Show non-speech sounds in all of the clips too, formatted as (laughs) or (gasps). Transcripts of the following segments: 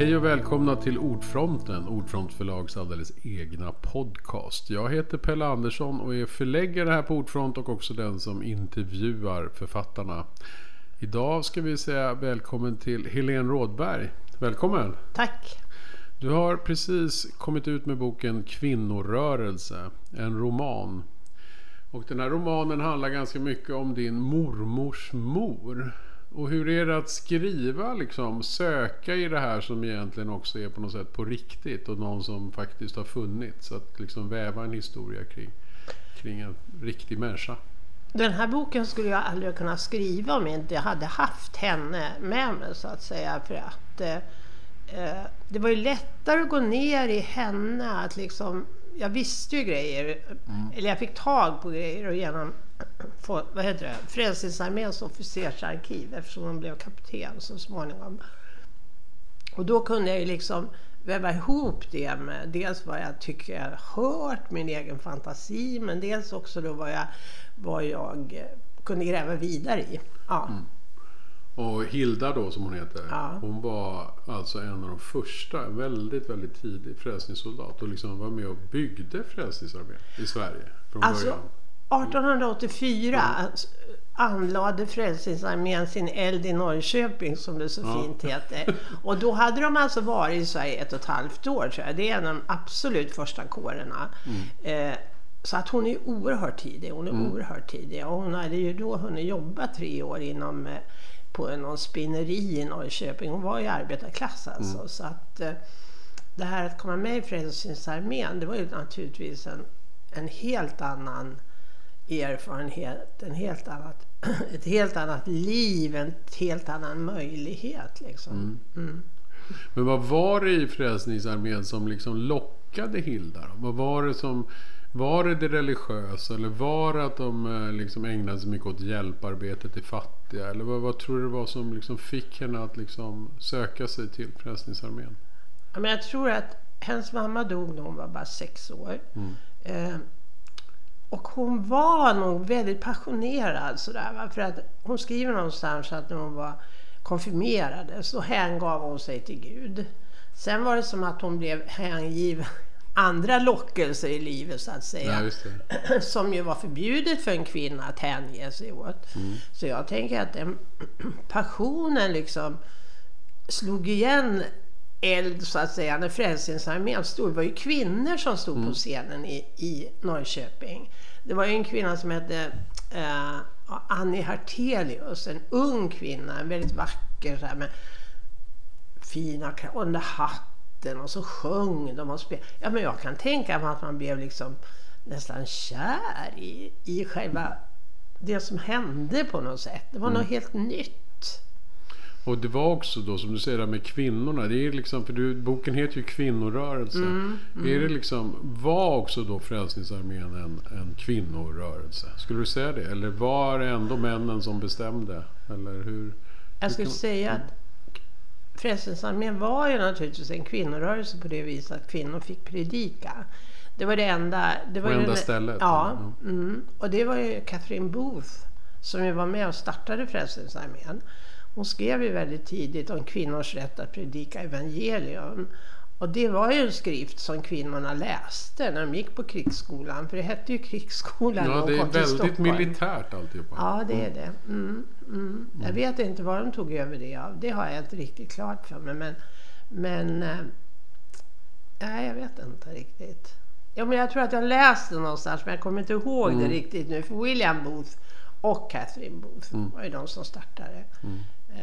Hej och välkomna till Ordfronten, Ordfront förlags alldeles egna podcast. Jag heter Pelle Andersson och är förläggare här på Ordfront och också den som intervjuar författarna. Idag ska vi säga välkommen till Helene Rådberg. Välkommen! Tack! Du har precis kommit ut med boken Kvinnorörelse, en roman. Och den här romanen handlar ganska mycket om din mormors mor. Och hur är det att skriva, liksom, söka i det här som egentligen också är på något sätt på riktigt och någon som faktiskt har funnits? Att liksom väva en historia kring, kring en riktig människa. Den här boken skulle jag aldrig kunna skriva om inte jag hade haft henne med mig så att säga. För att eh, det var ju lättare att gå ner i henne. Att liksom, jag visste ju grejer, mm. eller jag fick tag på grejer och genom vad heter det, Frälsningsarméns officersarkiv eftersom hon blev kapten så småningom. Och då kunde jag ju liksom väva ihop det med dels vad jag tycker jag hört, min egen fantasi, men dels också då vad jag, vad jag kunde gräva vidare i. Ja. Mm. Och Hilda då som hon heter, ja. hon var alltså en av de första, väldigt, väldigt tidig frälsningssoldat och liksom var med och byggde Frälsningsarmén i Sverige från alltså, början. 1884 mm. anlade Frälsningsarmén sin eld i Norrköping som det så ja. fint heter. Och då hade de alltså varit i Sverige ett och ett halvt år tror jag. Det är en av de absolut första kårerna. Mm. Eh, så att hon är oerhört tidig. Hon är mm. oerhört tidig. Och hon hade ju då hunnit jobba tre år inom eh, på någon spinneri i Norrköping. Hon var i arbetarklass alltså. Mm. Så att eh, det här att komma med i Frälsningsarmén det var ju naturligtvis en, en helt annan erfarenhet, en helt annat, (clears throat) ett helt annat liv, en helt annan möjlighet. Liksom. Mm. Mm. Men vad var det i Frälsningsarmén som liksom lockade Hilda? Då? Vad var det som var det det religiösa eller var det att de eh, liksom ägnade sig mycket åt hjälparbete till fattiga? Eller vad, vad tror du det var som liksom fick henne att liksom söka sig till Frälsningsarmén? Ja, men jag tror att hennes mamma dog när hon var bara sex år. Mm. Eh, och hon var nog väldigt passionerad sådär. Va? För att hon skriver någonstans att när hon var konfirmerad så hängav hon sig till Gud. Sen var det som att hon blev hängiven andra lockelser i livet så att säga. Ja, (clears throat) som ju var förbjudet för en kvinna att hänge sig åt. Mm. Så jag tänker att den (clears throat) passionen liksom slog igen eld så att säga när Frälsningsarmén stod. Det var ju kvinnor som stod mm. på scenen i, i Norrköping. Det var ju en kvinna som hette eh, Annie Hartelius, en ung kvinna, en väldigt vacker så här, med fina under hatten och så sjöng de och spelade. Ja men jag kan tänka mig att man blev liksom nästan kär i, i själva det som hände på något sätt. Det var mm. något helt nytt. Och det var också då som du säger med kvinnorna. Det är liksom, för du, boken heter ju Kvinnorörelse. Mm, mm. Är det liksom, var också då Frälsningsarmén en, en kvinnorörelse? Skulle du säga det? Eller var det ändå männen som bestämde? Eller hur? Jag skulle kan, säga att Frälsningsarmén var ju naturligtvis en kvinnorörelse på det viset att kvinnor fick predika. Det var det enda... Det var enda den, stället? Ja. Mm, och det var ju Catherine Booth som ju var med och startade Frälsningsarmén. Hon skrev ju väldigt tidigt om kvinnors rätt att predika evangelium. Och det var ju en skrift som kvinnorna läste när de gick på krigsskolan. För det hette ju krigsskolan Ja, det är väldigt militärt alltihopa. Ja, det är det. Mm, mm. Jag vet inte vad de tog över det av. Det har jag inte riktigt klart för mig. Men, men äh, nej, jag vet inte riktigt. Ja, men jag tror att jag läste någonstans, men jag kommer inte ihåg mm. det riktigt nu. För William Booth och Catherine Booth mm. var ju de som startade. Eh,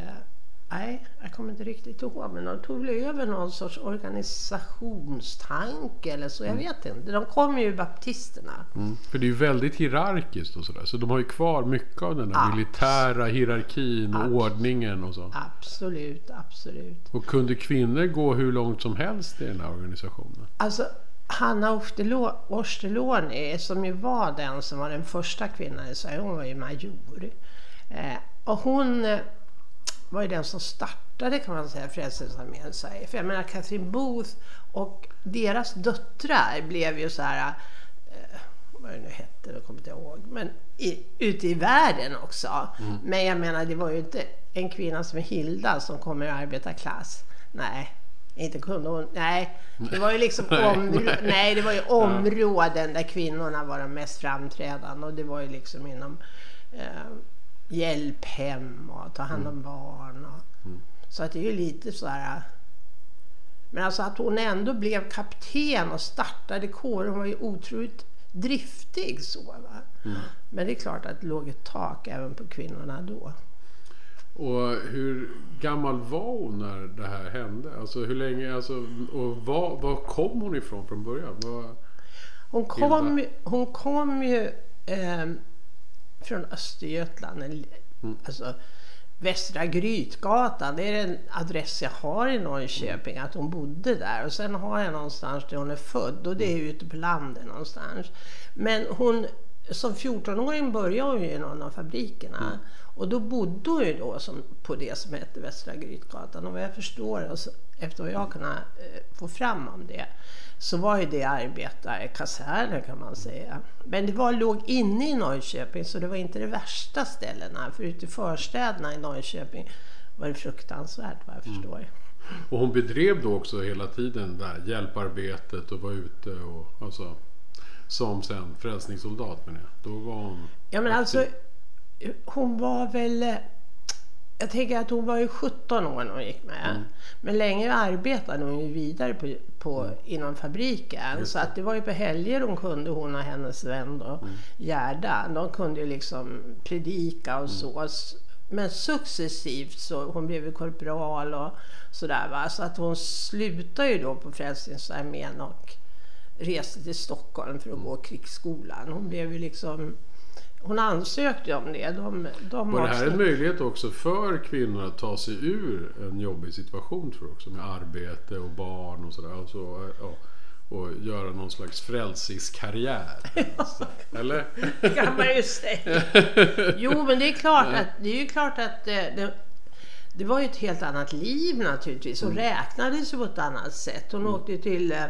nej, jag kommer inte riktigt ihåg. Men de tog väl över någon sorts organisationstanke eller så. Jag mm. vet inte. De kom ju baptisterna. Mm. För det är ju väldigt hierarkiskt och sådär. Så de har ju kvar mycket av den här militära hierarkin och absolut. ordningen och så. Absolut, absolut. Och kunde kvinnor gå hur långt som helst i den här organisationen? Alltså, Hanna Osterloni, som ju var den som var den första kvinnan i Sverige, hon var ju major. Eh, och hon eh, var ju den som startade kan man säga Frälsningsarmén i Sverige. För jag menar Catherine Booth och deras döttrar blev ju så här, eh, vad det nu hette, jag kommer inte ihåg, men i, ute i världen också. Mm. Men jag menar det var ju inte en kvinna som Hilda som kommer ur arbetarklass. Nej, inte kunde hon, nej. Det var ju liksom (laughs) områ- nej, det var ju områden där kvinnorna var de mest framträdande och det var ju liksom inom eh, hjälphem och ta hand om barn. Och, Så att det är ju lite så här. Men alltså att hon ändå blev kapten och startade kåren. Hon var ju otroligt driftig så. Va? Men det är klart att det låg ett tak även på kvinnorna då. Och hur gammal var hon när det här hände? Alltså hur länge, alltså, och var, var kom hon ifrån från början? Var, Hon kom, hon kom ju ehm, från Östergötland. en- Alltså, Västra Grytgatan, det är den adress jag har i Norrköping, att hon bodde där. Och sen har jag någonstans där hon är född och det är ute på landet någonstans. Men hon, som 14-åring började hon ju i någon av fabrikerna. Och då bodde hon ju då som, på det som hette Västra Grytgatan. Och vad jag förstår, och så, efter vad jag kunnat eh, få fram om det, så var ju det arbetarkaserner kan man säga. Men det var, låg inne i Norrköping så det var inte de värsta ställena. För ute i förstäderna i Norrköping var det fruktansvärt vad jag förstår. och hon bedrev då också hela tiden där hjälparbetet och var ute och alltså som sen frälsningssoldat menar jag. Då var hon Ja men alltså, hon var väl... eh, Jag tänker att hon var ju 17 år när hon gick med. Men länge arbetade hon ju vidare på, på, inom fabriken. Så att det var ju på helger hon kunde, hon och hennes vän då, Gerda. De kunde ju liksom predika och så. S- Men successivt så, hon blev ju korpral och sådär va. Så att hon slutade ju då på Frälsningsarmén och reste till Stockholm för att gå krigsskolan. Hon blev ju liksom hon ansökte ju om det. De, de Var det här en möjlighet också för kvinnor att ta sig ur en jobbig situation tror du också med arbete och barn och sådär. Och, så, ja, och göra någon slags frälsningskarriär. (laughs) Eller? Det kan man ju säga. Jo, men det är klart att det är ju klart att eh, det, det var ju ett helt annat liv naturligtvis. Hon räknades ju på ett annat sätt. Hon åkte ju till eh,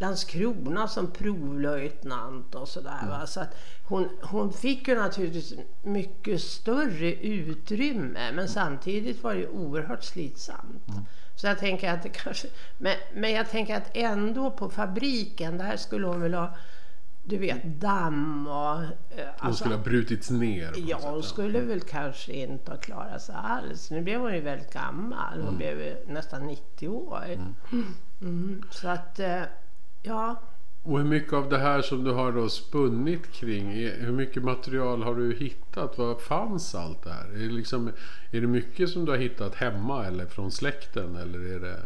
Landskrona som provlöjtnant och sådär. Va? Så att hon, hon fick ju naturligtvis mycket större utrymme men samtidigt var det oerhört slitsamt. Så jag tänker att det kanske, men, men jag tänker att ändå på fabriken där skulle hon väl ha du vet damm och... eh, Hon alltså- skulle ha brutits ner. Ja, sätt, hon skulle väl kanske inte ha klarat sig alls. Nu blev hon ju väldigt gammal. Hon blev ju nästan 90 år. Mm. Så att, eh, ja. Och hur mycket av det här som du har då spunnit kring, hur mycket material har du hittat? Vad fanns allt det här? Är det, liksom, är det mycket som du har hittat hemma eller från släkten? Eller är det,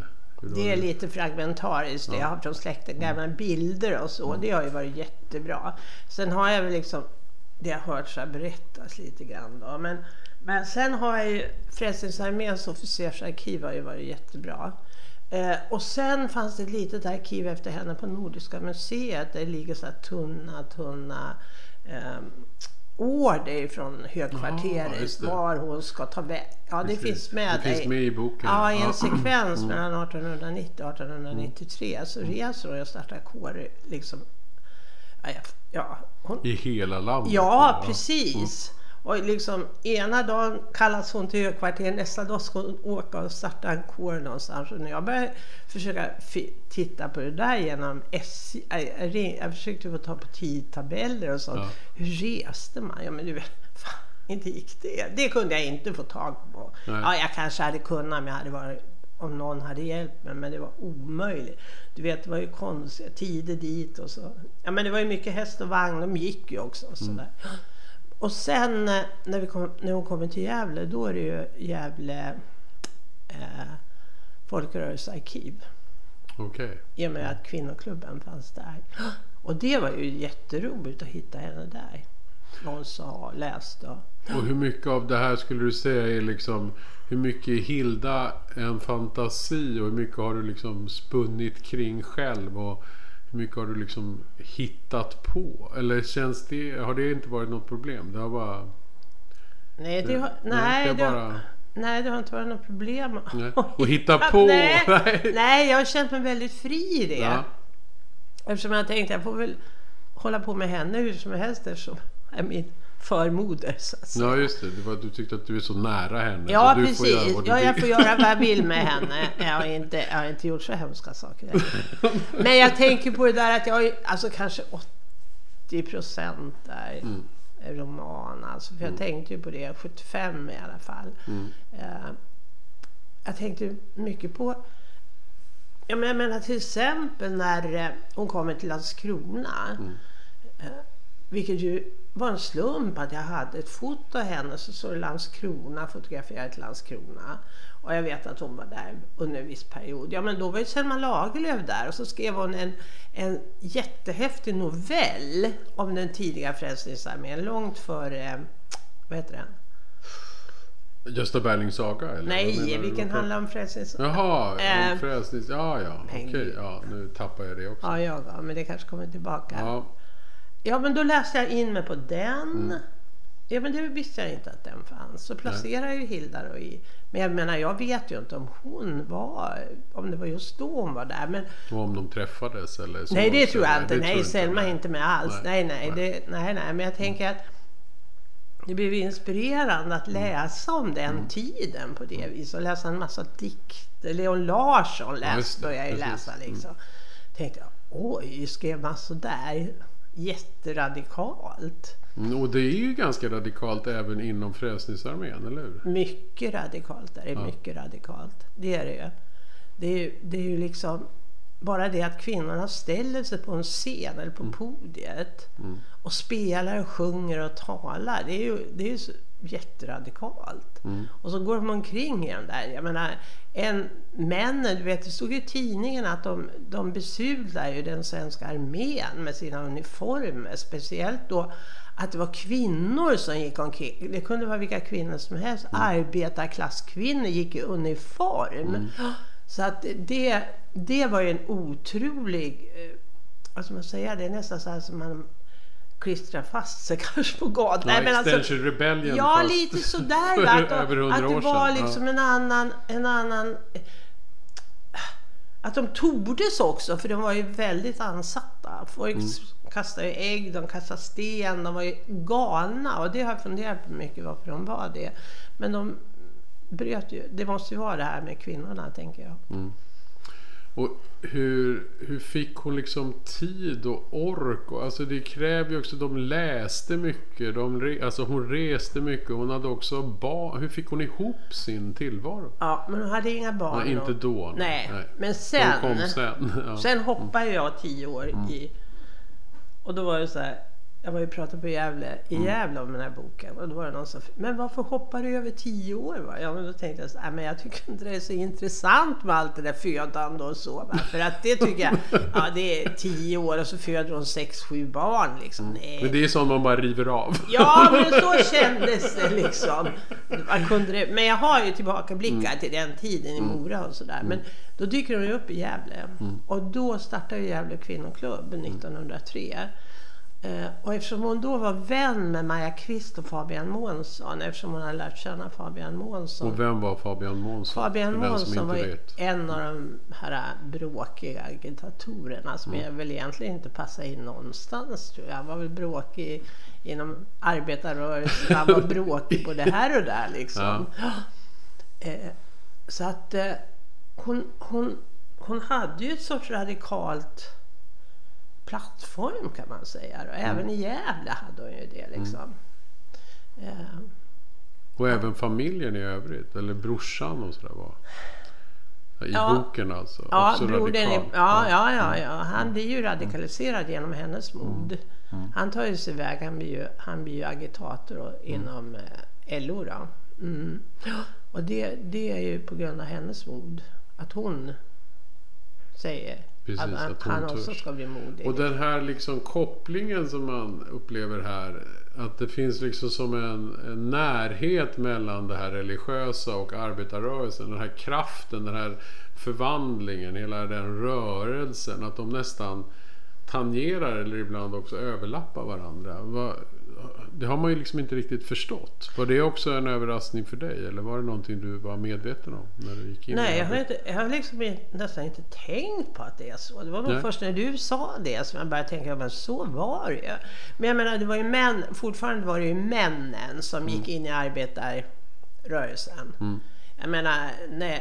Det är lite fragmentariskt. Det jag har från släkten, gamla bilder och så. Det har ju varit jättebra. Sen har jag väl liksom, det har hört så här berättas lite grann då. Men, men sen har jag ju, Frälsningsarméns officersarkiv har ju varit jättebra. Eh, och sen fanns det ett litet arkiv efter henne på Nordiska museet. Där det ligger så här tunna, tunna eh, order från Ja, högkvarteret. det. var hon ska ta väg. Ja, det Precis. finns med. Det finns med i boken. Ja, i en Ja. sekvens mellan 1890 och 1893 så reser hon och startar kår liksom. Ja, Ja, hon, I hela landet? ja precis. Och liksom ena dagen kallas hon till högkvarteret, nästa dag ska hon åka och starta en kår någonstans. Och när jag började försöka titta på det där genom SJ, jag, jag, jag försökte få ta på tidtabeller och sånt. Ja. Hur reste man? Ja men du vet, (laughs) fan, inte gick det. Det kunde jag inte få tag på. Nej. Ja, jag kanske hade kunnat om jag hade varit om någon hade hjälpt mig men det var omöjligt. Du vet det var ju konstiga tider dit och så. Ja men det var ju mycket häst och vagn, de gick ju också och sådär. Och sen eh, när, vi kom, när hon kommer till Gävle då är det ju Gävle eh, folkrörelsearkiv. Okej. I och med att kvinnoklubben fanns där. Och det var ju jätteroligt att hitta henne där. Någon sa, läste och... Och hur mycket av det här skulle du säga är liksom hur mycket är Hilda en fantasi och hur mycket har du liksom spunnit kring själv och hur mycket har du liksom hittat på? Eller känns det, har det inte varit något problem? Det har bara... Nej, det har, nej, det, har, bara... nej, det har inte varit något problem. Nej. (laughs) Och hitta på! Nej, (laughs) Nej. nej, jag har känt mig väldigt fri i det. Ja. Eftersom jag tänkte jag får väl hålla på med henne hur som helst eftersom är min förmoder. Så att säga. Ja, just det. det var, du tyckte att du är så nära henne. Ja, så du precis. Får göra vad du ja, jag får göra vad jag vill med (laughs) henne. Jag har inte, jag har inte gjort så hemska saker. Men jag tänker på det där att jag alltså kanske 80 procent är Mm. roman. Alltså, för jag tänkte ju på det, 75 i alla fall. Mm. Eh, jag tänkte mycket på jag menar, jag menar till exempel när eh, hon kommer till Landskrona. Mm. Eh, vilket ju var en slump att jag hade ett foto av henne så står det Landskrona, fotograferat Landskrona. Och jag vet att hon var där under en viss period. Ja men då var ju Selma Lagerlöf där och så skrev hon en, en jättehäftig novell om den tidiga Frälsningsarmén långt före, vad heter den? Gösta Berlings saga? Eller? Nej, vilken handlar om Frälsningsarmén? Jaha, om frälsnings... Ja, ja. Okej, Peng. ja. Nu tappar jag det också. Ja, jag ja, men det kanske kommer tillbaka. Ja. Ja, men då läste jag in mig på den. Mm. Ja, men det visste jag inte att den fanns. Så placerade jag ju Hilda då i... Men jag menar, jag vet ju inte om hon var... Om det var just då hon var där. Men och om de träffades eller så. nej, det tror jag inte. Nej, Selma är inte med alls. Nej, Nej, nej. nej. Det, nej, nej. Men jag tänker att det blev inspirerande att läsa om den Mm. tiden på det viset. Och läsa en massa dikter. Leon Larsson Ja, läste, det. började jag ju läsa liksom. Tänkte jag, oj, skrev man sådär? Jätteradikalt. Mm, Och det är ju ganska radikalt även inom Frälsningsarmén, eller hur? Mycket radikalt är det. Ja. Mycket radikalt. Det är det ju. Det är ju, det är ju liksom bara det att kvinnorna ställer sig på en scen eller på podiet Mm. och spelar och sjunger och talar. Det är ju, det är ju så jätteradikalt. Mm. Och så går de omkring i den där. Jag menar, en, männen, du vet, det stod ju i tidningen att de, de besudlar ju den svenska armén med sina uniformer. Speciellt då att det var kvinnor som gick omkring. Det kunde vara vilka kvinnor som helst. Arbetarklasskvinnor gick i uniform. (gasps) Så att det, det var ju en otrolig, eh, vad ska man säga, det är nästan så här som man klistrar fast sig (laughs) kanske på gatan. Ja, Nej, men alltså- Rebellion Ja, fast lite (laughs) sådär. för? Att, över att det var sedan. liksom en annan, en annan... Att de tordes också, för de var ju väldigt ansatta. Folk Mm. kastade ju ägg, de kastade sten, de var ju galna. Och det har jag funderat på mycket varför de var det. Men de bröt ju. Det måste ju vara det här med kvinnorna, tänker jag. Mm. Och hur, hur fick hon liksom tid och ork? Och, alltså det kräver ju också, de läste mycket. De re, alltså hon reste mycket. Hon hade också barn. Hur fick hon ihop sin tillvaro? Ja, men hon hade inga barn. Nej, inte då. Nej, nej. men sen. sen. Ja. Sen hoppade jag tio år i... Och då var det så här. Jag var ju pratat på Gävle, i Mm. Gävle om den här boken och då var det någon som Men varför hoppar du över tio år? Va? Ja, men då tänkte jag så här, men jag tycker inte det är så intressant med allt det där födande och så. Va? För att det tycker jag, ja det är tio år och så föder hon sex, sju barn liksom. Nej. Men det är sånt man bara river av. Ja, men så kändes det liksom. Man kunde det. Men jag har ju tillbakablickar Mm. till den tiden i Mora och sådär. Men då dyker de ju upp i Gävle. Mm. Och då startade ju Gävle kvinnoklubb 1903. Eh, Och eftersom hon då var vän med Maja Kvist och Fabian Månsson, eftersom hon hade lärt känna Fabian Månsson. Och vem var Fabian Månsson? Fabian Månsson var vet. en av de här bråkiga agitatorerna som Mm. jag väl egentligen inte passar in någonstans tror jag. Han var väl bråkig inom arbetarrörelsen, han var (laughs) bråkig på det här och där liksom. (gasps) Eh, så att eh, hon, hon, hon hade ju ett sorts radikalt plattform kan man säga. Och Mm. även i Gävle hade hon ju det liksom. Eh, Och även familjen i övrigt. Eller brorsan och sådär var. I Ja. boken alltså. Ja, Också brodern ja, ja, ja, ja. Han blir ju radikaliserad genom hennes mod. Mm. Han tar ju sig iväg. Han blir ju, han blir ju agitator inom eh, LO då. Mm. Och det, det är ju på grund av hennes mod. Att hon säger Precis, att, att hon han också törs. ska bli modig. Och den här liksom kopplingen som man upplever här. Att det finns liksom som en, en närhet mellan det här religiösa och arbetarrörelsen. Den här kraften, den här förvandlingen, hela den rörelsen. Att de nästan tangerar eller ibland också överlappar varandra. Det har man ju liksom inte riktigt förstått. Var det också en överraskning för dig? Eller var det någonting du var medveten om när du gick in Nej, jag har, inte, jag har liksom nästan inte tänkt på att det är så. Det var nog Nej. först när du sa det som jag började tänka, men så var det ju. Men jag menar, det var ju män, fortfarande var det ju männen som gick in i arbetarrörelsen. Jag menar, när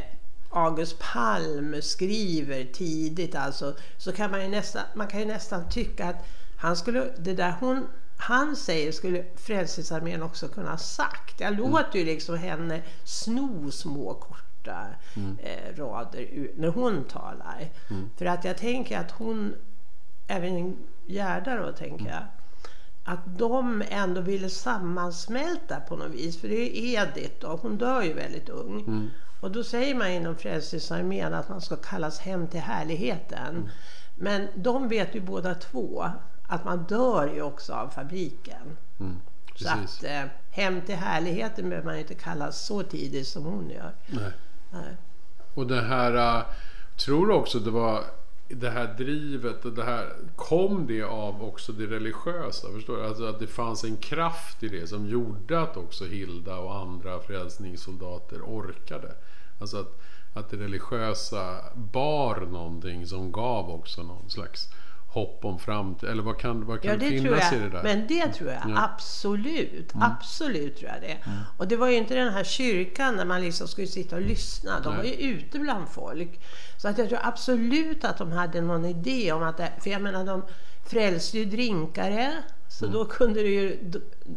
August Palm skriver tidigt alltså, så kan man ju nästan, man kan ju nästan tycka att han skulle, det där hon, han säger skulle Frälsningsarmén också kunna ha sagt. Jag låter ju liksom henne sno små korta eh, rader när hon talar. För att jag tänker att hon, även Gerda då tänker jag, att de ändå ville sammansmälta på något vis. För det är Edith då, hon dör ju väldigt ung. Och då säger man inom Frälsningsarmén att man ska kallas hem till härligheten. Men de vet ju båda två att man dör ju också av fabriken. Mm, Så att eh, hem till härligheten behöver man inte kallas så tidigt som hon gör. Nej. Nej. Och det här, äh, tror du också det var det här drivet och det här, kom det av också det religiösa? Förstår du? Alltså att det fanns en kraft i det som gjorde att också Hilda och andra frälsningssoldater orkade. Alltså att, att det religiösa bar någonting som gav också någon slags hopp om framtid. Eller vad kan, vad kan Ja, det tror finnas jag. i det där? Men det tror jag Ja. absolut. Absolut tror jag det. Och det var ju inte den här kyrkan där man liksom skulle sitta och lyssna. De var ju ute bland folk. Så att jag tror absolut att de hade någon idé om att det, För jag menar, de frälste ju drinkare. Så då kunde ju,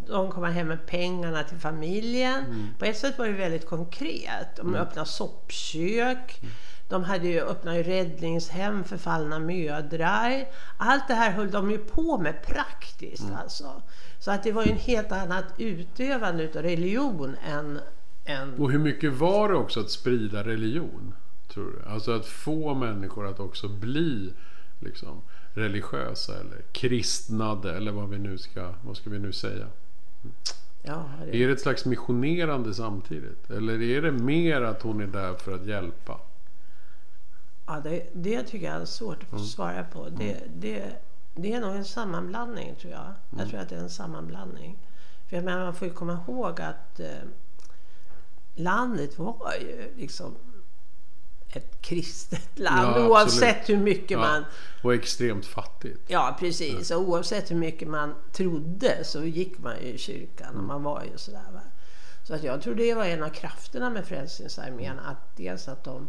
de komma hem med pengarna till familjen. På ett sätt var det väldigt konkret. De öppnade soppkök. De hade ju öppnat ju räddningshem för fallna mödrar. Allt det här höll de ju på med praktiskt alltså. Så att det var ju en helt annat utövande utav religion än, än Och hur mycket var det också att sprida religion? Tror du? Alltså att få människor att också bli liksom, religiösa eller kristnade eller vad vi nu ska, vad ska vi nu säga? ja, det, Är det ett slags missionerande samtidigt? Eller är det mer att hon är där för att hjälpa? Ja, det, det tycker jag är svårt att svara på. Det, det, det är nog en sammanblandning tror jag. Jag tror att det är en sammanblandning. För jag menar, man får ju komma ihåg att eh, landet var ju liksom ett kristet (laughs) land Ja, oavsett hur mycket man Och extremt fattigt. Ja, precis. Och oavsett hur mycket man trodde så gick man ju i kyrkan och man var ju sådär. Va? Så att jag tror det var en av krafterna med Frälsningsarmén. Att dels att de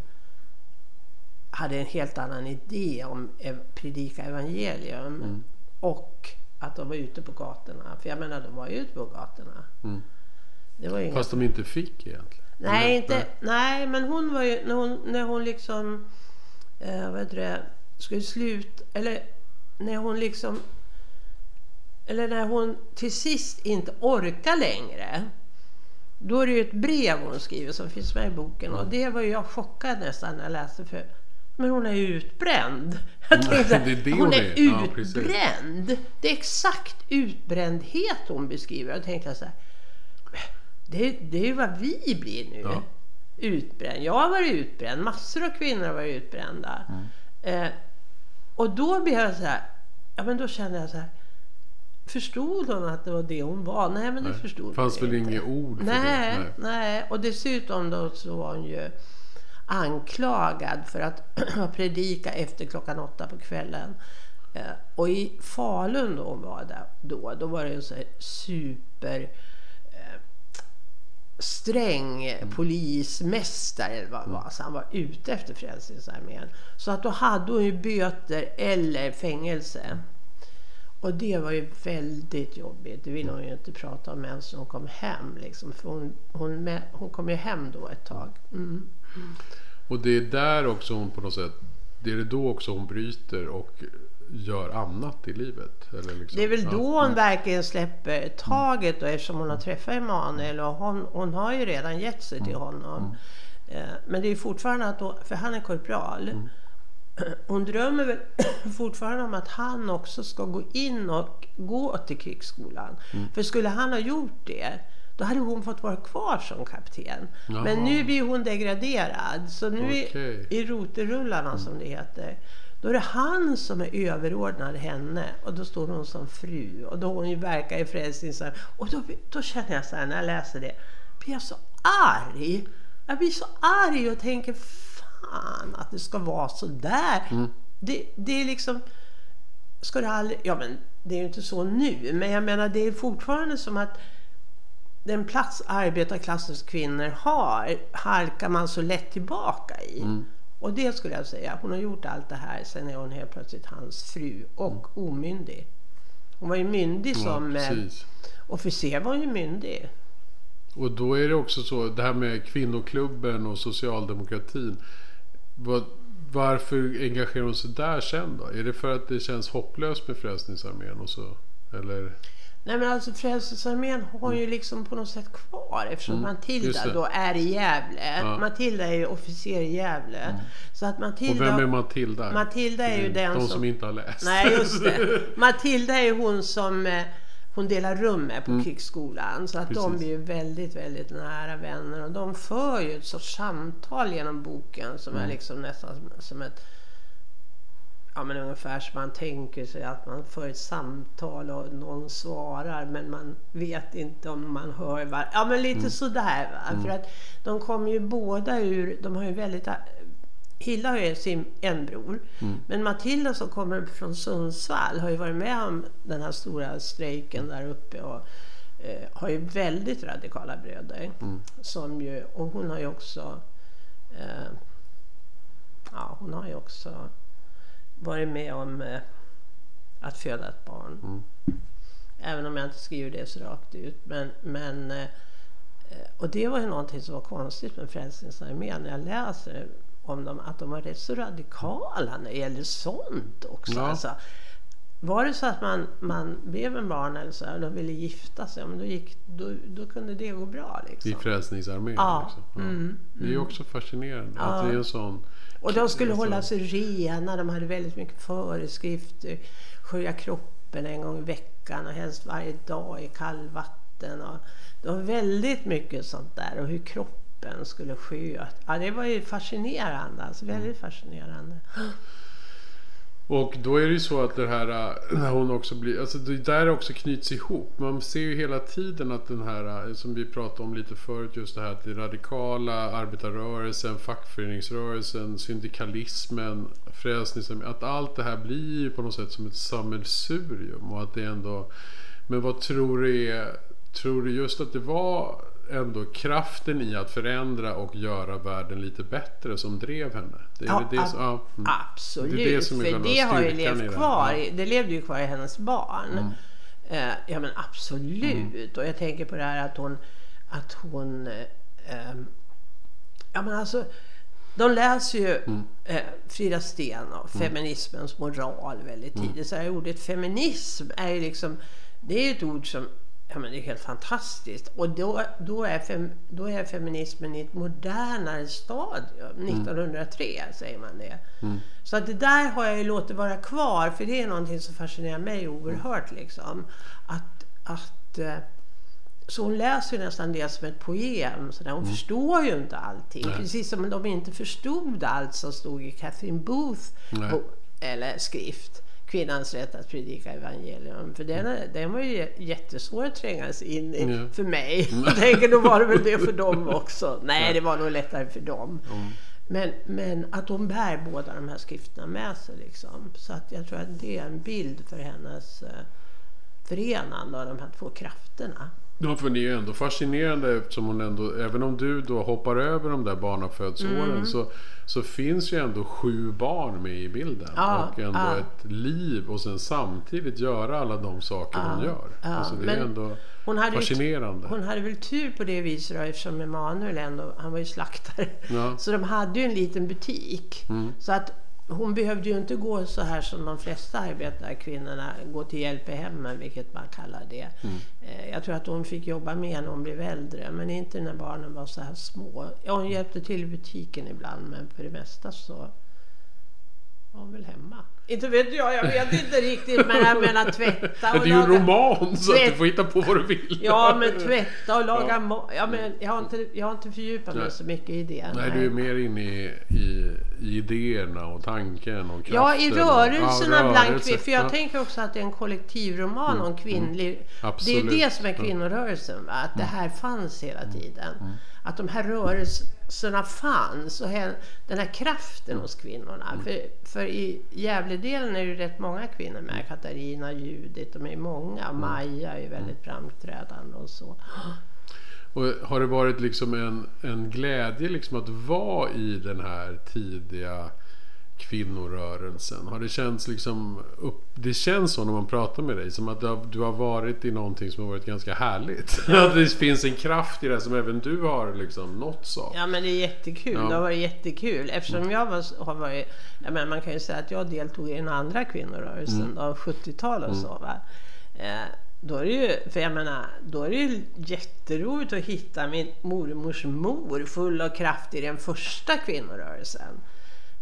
hade en helt annan idé om ev- predika evangelium. Och att de var ute på gatorna. För jag menar, de var ju ute på gatorna. Mm. Det var inga Fast de inte fick egentligen. Nej, inte, nej, men hon var ju, när hon, när hon liksom, eh, vad heter det, skulle slut, eller när hon liksom, eller när hon till sist inte orkar längre. Då är det ju ett brev hon skriver som finns med i boken och det var ju jag chockad nästan när jag läste för men hon är ju utbränd. (laughs) Jag Nej, tänkte, det är det hon är är. Ja, utbränd. det är exakt utbrändhet hon beskriver. Jag tänkte så här, det, det är ju vad vi blir nu. Ja. Utbränd. Jag har varit utbränd. Massor av kvinnor har varit utbrända. Mm. Eh, och då blev jag så här. Ja men då kände jag så här. Förstod hon att det var det hon var? Nej men det Nej. förstod fanns hon väl inte. inget ord för nej, det? Nej. Och dessutom då så var hon ju anklagad för att (clears throat) predika efter klockan åtta på kvällen. Eh, och i Falun då hon var där då, då var det en så super eh, sträng polismästare eller vad var. Så han var ute efter Frälsningsarmén. Så att då hade hon ju böter eller fängelse. Och det var ju väldigt jobbigt. Det ville hon ju inte prata om ens när hon kom hem. Liksom. För hon, hon, hon kom ju hem då ett tag. Mm. Och det är där också hon på något sätt, det är då också hon bryter och gör annat i livet? Eller liksom, Det är väl ja. då hon verkligen släpper taget då, eftersom hon har träffat Emanuel och hon, hon har ju redan gett sig till honom. Eh, Men det är fortfarande att, hon, för han är korpral. (clears throat) Hon drömmer väl (clears throat) fortfarande om att han också ska gå in och gå till krigsskolan. För skulle han ha gjort det då hade hon fått vara kvar som kapten. Men Jaha. nu blir hon degraderad. Så nu är, i roterullarna som det heter. Då är det han som är överordnad henne och då står hon som fru och då hon ju verkar i Frälsningsarmén. Och då, då känner jag så här när jag läser det, blir jag så arg. Jag blir så arg och tänker fan att det ska vara så där. Mm. Det, det är liksom, ska det aldrig, ja men det är ju inte så nu, men jag menar det är fortfarande som att den plats arbetarklassens kvinnor har halkar man så lätt tillbaka i. Mm. Och det skulle jag säga, hon har gjort allt det här sen är hon helt plötsligt hans fru och omyndig. Hon var ju myndig Mm. Ja, som eh, precis. officer var hon ju myndig. Och då är det också så, det här med kvinnoklubben och socialdemokratin. Vad, varför engagerar hon sig där sen då? Är det för att det känns hopplöst med Frälsningsarmén och så? Eller? Nej men alltså Frälsningsarmén har ju liksom på något sätt kvar eftersom Mm, Matilda då är i Gävle. Ja. Matilda är ju officer i Gävle. Så att Och Matilda... vem är Matilda? Matilda är ju den De som... som inte har läst. Nej, just det. (laughs) Matilda är ju hon som eh, hon delar rum med på krigsskolan. Så att de Mm. Precis. blir ju väldigt, väldigt nära vänner. Och de för ju ett sorts samtal genom boken som Mm. är liksom nästan som ett Ja men ungefär som man tänker sig att man för ett samtal och någon svarar men man vet inte om man hör var. Ja men lite sådär va. För att de kommer ju båda ur, de har ju väldigt Hilla har ju sin, en bror. Men Matilda som kommer från Sundsvall har ju varit med om den här stora strejken där uppe och eh, har ju väldigt radikala bröder. Som ju, och hon har ju också eh, ja, hon har ju också varit med om eh, att föda ett barn. Mm. Även om jag inte skriver det så rakt ut. Men, men, eh, och det var ju någonting som var konstigt med Frälsningsarmén när jag läser om dem. Att de var rätt så radikala när det gäller sånt också. Ja. Alltså, var det så att man, man blev en barn eller så och de ville gifta sig, ja, men då, gick, då, då kunde det gå bra. Liksom. I Frälsningsarmén. Ja. Liksom. Ja. Mm, Det är ju också fascinerande att det är en sån... Och de skulle hålla sig rena, de hade väldigt mycket föreskrifter. Skölja kroppen en gång i veckan och helst varje dag i kallvatten. Och det var väldigt mycket sånt där och hur kroppen skulle skötas. Ja, det var ju fascinerande, alltså väldigt fascinerande. Och då är det ju så att det här äh, när hon också blir, alltså det där också knyts ihop. Man ser ju hela tiden att den här, äh, som vi pratade om lite förut, just det här att det radikala arbetarrörelsen, fackföreningsrörelsen, syndikalismen, frälsningen, att allt det här blir ju på något sätt som ett sammelsurium och att det ändå, men vad tror du är, tror du just att det var ändå kraften i att förändra och göra världen lite bättre som drev henne? Det är Ja, det ab- som, ja, mm. Absolut, Det är det som är för det har ju levt kvar. Ja. Det levde ju kvar i hennes barn. Mm. Eh, ja men absolut. Och jag tänker på det här att hon, att hon eh, ehm, ja men alltså de läser ju Mm. eh, Frida Sten och feminismens moral väldigt Mm. tidigt. Så här, ordet feminism är ju liksom, det är ett ord som Ja, men det är helt fantastiskt. Och då, då, är fem, då är feminismen i ett modernare stadium. 1903 säger man det. Så att det där har jag ju låtit vara kvar. För det är någonting som fascinerar mig oerhört. Liksom. Att, att, eh, så hon läser ju nästan det som ett poem. Så där. Hon förstår ju inte allting. Nej. Precis som de inte förstod allt som stod i Catherine Booth eller skrift. Kvinnans rätt att predika evangelium. För den, den var ju jättesvår att tränga sig in i Ja. för mig. (laughs) Jag tänker då var det väl det för dem också. Nej, det var nog lättare för dem. Mm. Men, men att de bär båda de här skrifterna med sig. Liksom. Så att jag tror att det är en bild för hennes eh, förenande av de här två krafterna. Ja, för det är ju ändå fascinerande eftersom hon ändå, även om du då hoppar över de där barnafödsåren Mm. så, så finns ju ändå sju barn med i bilden. Ja, och ändå ja. ett liv och sen samtidigt göra alla de saker hon gör. ja, alltså det är ändå Hon hade, ju, fascinerande. hon hade väl tur på det viset då, eftersom Emanuel ändå, han var ju slaktare. Ja. Så de hade ju en liten butik. Mm. Så att hon behövde ju inte gå så här som de flesta arbetarkvinnorna, gå till hjälp i hemmen, vilket man kallar det. Mm. Eh, Jag tror att hon fick jobba mer när hon blev äldre, men inte när barnen var så här små. Ja, hon hjälpte till i butiken ibland, men för det mesta så var hon väl hemma. Inte vet jag, jag vet inte riktigt, men jag menar tvätta och det är ju en laga... roman så att du får hitta på vad du vill. Ja, men tvätta och laga Ja. mat. Ja, men jag, har inte, jag har inte fördjupat mig Nej. så mycket i det. Nej, du är mer inne i, i, i idéerna och tanken och kraften. Ja, i rörelserna och, ja, bland kvinnor. För jag Ja. tänker också att det är en kollektivroman om kvinnlig... Det är Absolut. det som är kvinnorörelsen. Va? Att det här fanns hela tiden. Att de här rörelserna fanns och den här kraften hos kvinnorna. För, för i Gävledelen är det ju rätt många kvinnor med. Katarina, Judit, de är många. Maja är väldigt framträdande och så. Och har det varit liksom en, en glädje liksom att vara i den här tidiga kvinnorörelsen? Har det känts liksom upp, Det känns så när man pratar med dig som att du har, du har varit i någonting som har varit ganska härligt. (laughs) att det finns en kraft i det som även du har liksom nåtts av. Ja men det är jättekul. Ja. Det har varit jättekul. Eftersom jag var, har varit, jag menar, man kan ju säga att jag deltog i den andra kvinnorörelsen då, 70-tal och så. Va? Eh, då är det ju, för jag menar, då är det ju jätteroligt att hitta min mormors mor full av kraft i den första kvinnorörelsen.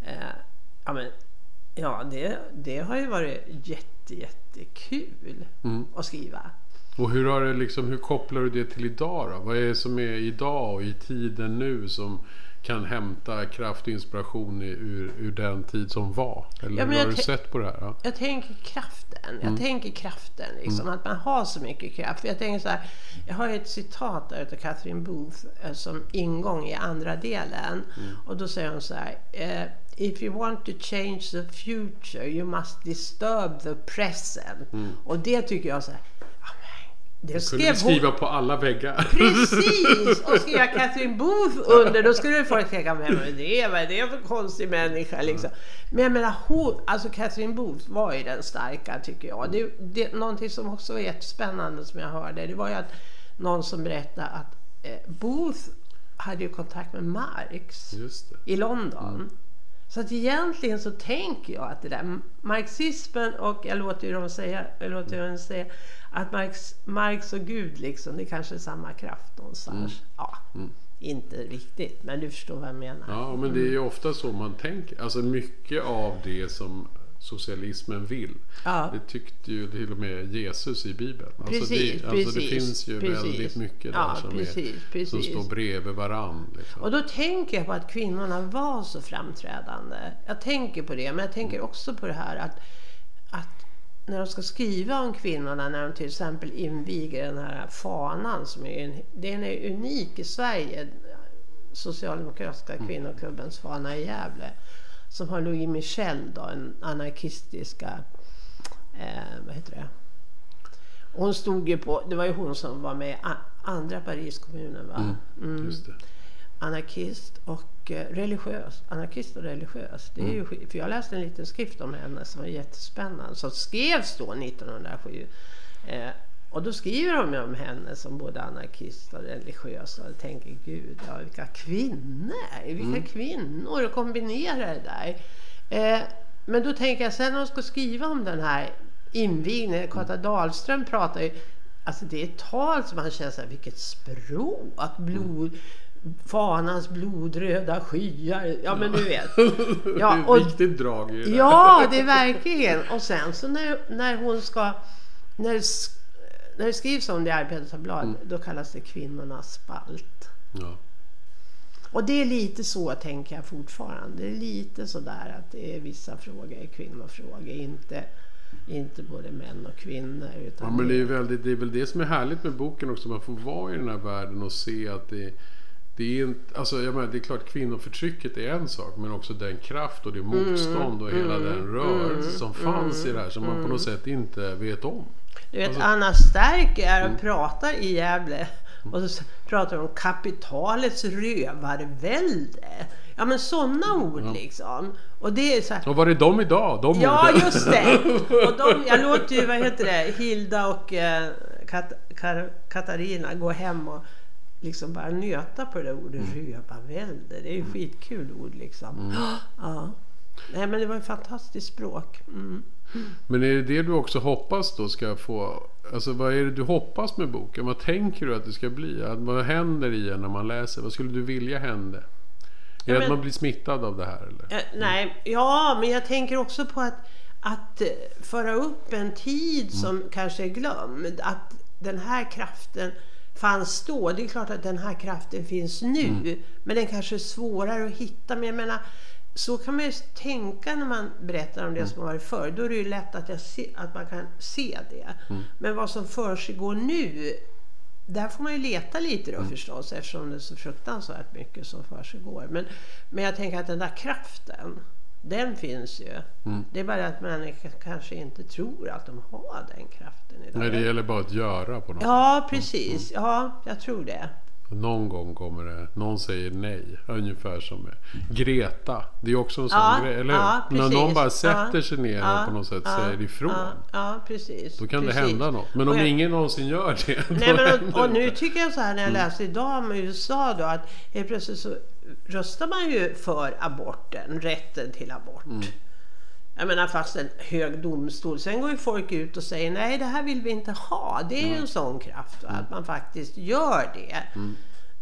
Eh, ja, men, ja det, det har ju varit jätte, jättekul att skriva. Och hur, har det liksom, hur kopplar du det till idag då? Vad är det som är idag och i tiden nu som kan hämta kraft och inspiration i, ur, ur den tid som var? Eller Ja, hur har du sett på det här? Ja. Jag tänker kraften. Jag tänker kraften, liksom, att man har så mycket kraft. Jag tänker så här, jag har ett citat där utav Catherine Booth eh, som ingång i andra delen. Och då säger hon så här. Eh, If you want to change the future you must disturb the present. Och det tycker jag så här. Det Kunde skrev hon. skriva på alla väggar? Precis! Och skriva (laughs) Catherine Booth under, då skulle folk tänka, vem är det? Vad är det för konstig människa? Liksom. Men jag menar, hon, alltså Catherine Booth var ju den starka tycker jag. Det, det, någonting som också var jättespännande som jag hörde, det var ju att någon som berättade att eh, Booth hade ju kontakt med Marx i London. Så att egentligen så tänker jag att det där marxismen och jag låter ju dem säga, jag låter dem säga att Marx, Marx och Gud liksom, det kanske är samma kraft någonstans. Ja, inte riktigt, men du förstår vad jag menar. Ja, men det är ju ofta så man tänker. Alltså mycket av det som socialismen vill. Ja. Det tyckte ju till och med Jesus i Bibeln. Alltså Precis, det, alltså det finns ju precis. väldigt mycket där Ja, som, precis, är, precis. som står bredvid varann. Liksom. Och då tänker jag på att kvinnorna var så framträdande. Jag tänker på det, men jag tänker också på det här att, att när de ska skriva om kvinnorna, när de till exempel inviger den här fanan som är, en, den är unik i Sverige, Socialdemokratiska kvinnoklubbens fana i Gävle, som har Louis Michel, då, en anarkistiska, eh, vad heter det? Hon stod ju på, det var ju hon som var med i andra Pariskommunen va? Mm det. anarkist och eh, religiös. Anarkist och religiös. Det är ju, skit- för jag läste en liten skrift om henne som var jättespännande. Som skrevs då 1907. Eh, och då skriver de ju om henne som både anarkist och religiös. Och tänker gud, ja, vilka kvinnor! Vilka kvinnor! Och kombinera det där. Eh, men då tänker jag sen när de ska skriva om den här invigningen. Kata Dahlström pratar ju Alltså det är ett tal som man känner såhär, vilket språk! Blod, fanans blodröda skyar. Ja men du vet. Ja, (laughs) det är och- ett viktigt drag där. Ja, det är verkligen. Och sen så när, när hon ska... När, när det skrivs om det i Arbetarbladet, då kallas det kvinnornas spalt. Ja. Och det är lite så tänker jag fortfarande. Det är lite sådär att det är vissa frågor är kvinnofrågor, inte, inte både män och kvinnor. Utan Ja, men det är, väldigt, det är väl det som är härligt med boken också. Man får vara i den här världen och se att det, det är inte... Alltså jag menar, det är klart kvinnoförtrycket är en sak. Men också den kraft och det motstånd och hela den rörelse som fanns i det här. Som man på något sätt inte vet om. Du vet, Anna Stärk är och pratar i Gävle och så pratar hon om kapitalets rövarvälde. Ja men sådana ord liksom. Och det är så här, Och var är de idag? De Ja orden? just det! Och de, (laughs) jag låter ju, vad heter det, Hilda och eh, Kat, Kar, Katarina gå hem och liksom bara nöta på det där ordet rövarvälde. Det är ju skitkul ord liksom. Ja. Nej men det var ett fantastiskt språk. Mm. Men är det det du också hoppas då ska få? Alltså vad är det du hoppas med boken? Vad tänker du att det ska bli? Vad händer i en när man läser? Vad skulle du vilja hända? Är det men- att man blir smittad av det här eller? Eh, nej, ja, men jag tänker också på att, att eh, föra upp en tid som kanske är glömd. Att den här kraften fanns då. Det är klart att den här kraften finns nu. Men den kanske är svårare att hitta. Men jag menar, så kan man ju tänka när man berättar om det som har varit förr. Då är det ju lätt att, se, att man kan se det. Men vad som försiggår nu, där får man ju leta lite då förstås eftersom det är så fruktansvärt mycket som försiggår. Men, men jag tänker att den där kraften, den finns ju. Det är bara att människor kanske inte tror att de har den kraften idag. Nej, det gäller bara att göra på något. Ja, precis. Ja, jag tror det. Någon gång kommer det, någon säger nej. Ungefär som med Greta. Det är också en sån Ja, grej, eller ja, hur? När någon bara sätter sig ner ja, och på något sätt ja, säger ifrån. Ja, precis. Då kan precis. det hända något. Men om jag- ingen någonsin gör det. (laughs) Nej, men, och, och nu tycker jag så här när jag läste idag om USA då att helt plötsligt så röstar man ju för aborten, rätten till abort. Jag menar fast en hög domstol. Sen går ju folk ut och säger nej det här vill vi inte ha. Det är ju en sån kraft va, att man faktiskt gör det.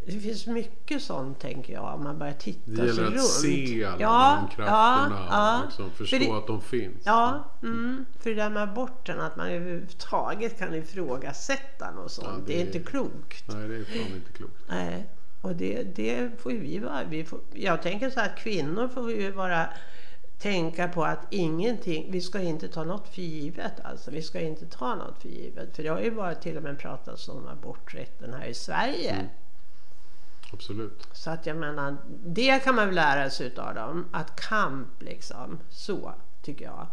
Det finns mycket sånt tänker jag om man börjar titta Det sig gäller runt. att se alla ja, de krafterna ja, och liksom För förstå det- att de finns. Ja, mm, för det där med aborten, att man överhuvudtaget kan ifrågasätta något sånt. Ja, det... det- är inte klokt. Nej, det är fan inte klokt. Nej, och det, det får ju vi vara. Vi får, jag tänker så här att kvinnor får ju bara tänka på att ingenting, vi ska inte ta något för givet alltså. Vi ska inte ta något för givet. För det har ju varit till och med pratats om aborträtten här i Sverige. Mm. Absolut. Så att jag menar, det kan man väl lära sig utav dem. Att kamp liksom, så tycker jag.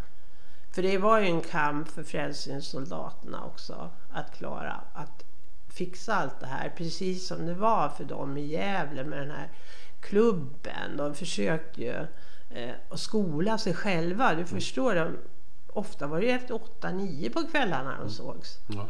För det var ju en kamp för frälsningssoldaterna också. Att klara att fixa allt det här. Precis som det var för dem i Gävle med den här klubben. De försökte ju eh, att skola sig själva. Du förstår, de, ofta var det ju efter 8-9 på kvällarna de sågs. Ja.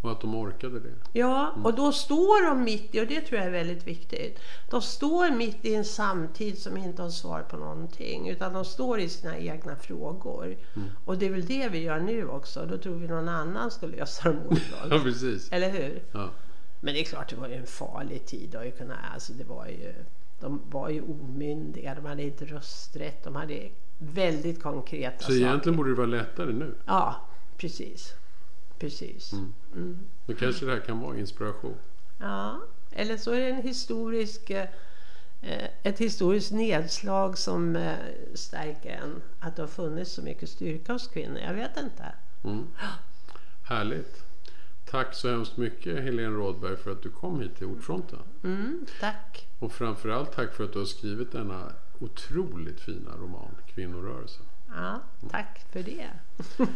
Och att de orkade det. Ja, och då står de mitt i, och det tror jag är väldigt viktigt. De står mitt i en samtid som inte har svar på någonting. Utan de står i sina egna frågor. Och det är väl det vi gör nu också. Då tror vi någon annan ska lösa dem åt (laughs) Ja, precis. Eller hur? Ja. Men det är klart, det var ju en farlig tid. Och jag kunde, alltså det var ju, de var ju omyndiga, de hade inte rösträtt. De hade väldigt konkreta Så saker. egentligen borde det vara lättare nu. Ja, precis. Precis. Mm. Då kanske det här kan vara inspiration. Ja, eller så är det en historisk, eh, ett historiskt nedslag som eh, stärker en. Att det har funnits så mycket styrka hos kvinnor. Jag vet inte. Mm. Härligt. Tack så hemskt mycket Helene Rådberg för att du kom hit till Ordfronten. Mm, tack. Och framförallt tack för att du har skrivit denna otroligt fina roman Kvinnorörelsen. Ja, tack för det. (laughs)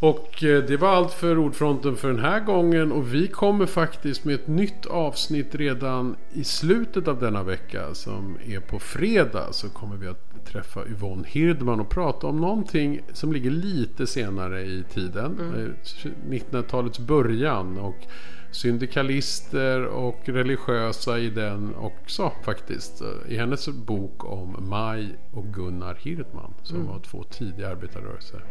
Och eh, det var allt för Ordfronten för den här gången. Och vi kommer faktiskt med ett nytt avsnitt redan i slutet av denna vecka som är på fredag. Så kommer vi att träffa Yvonne Hirdman och prata om någonting som ligger lite senare i tiden. Eh, 1900-talets början. Och syndikalister och religiösa i den också faktiskt. I hennes bok om Maj och Gunnar Hirdman som var två tidiga arbetarrörelser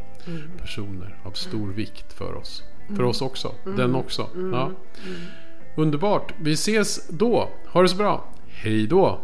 personer av stor vikt för oss. För oss också. Den också. Ja. Underbart. Vi ses då. Ha det så bra. Hej då.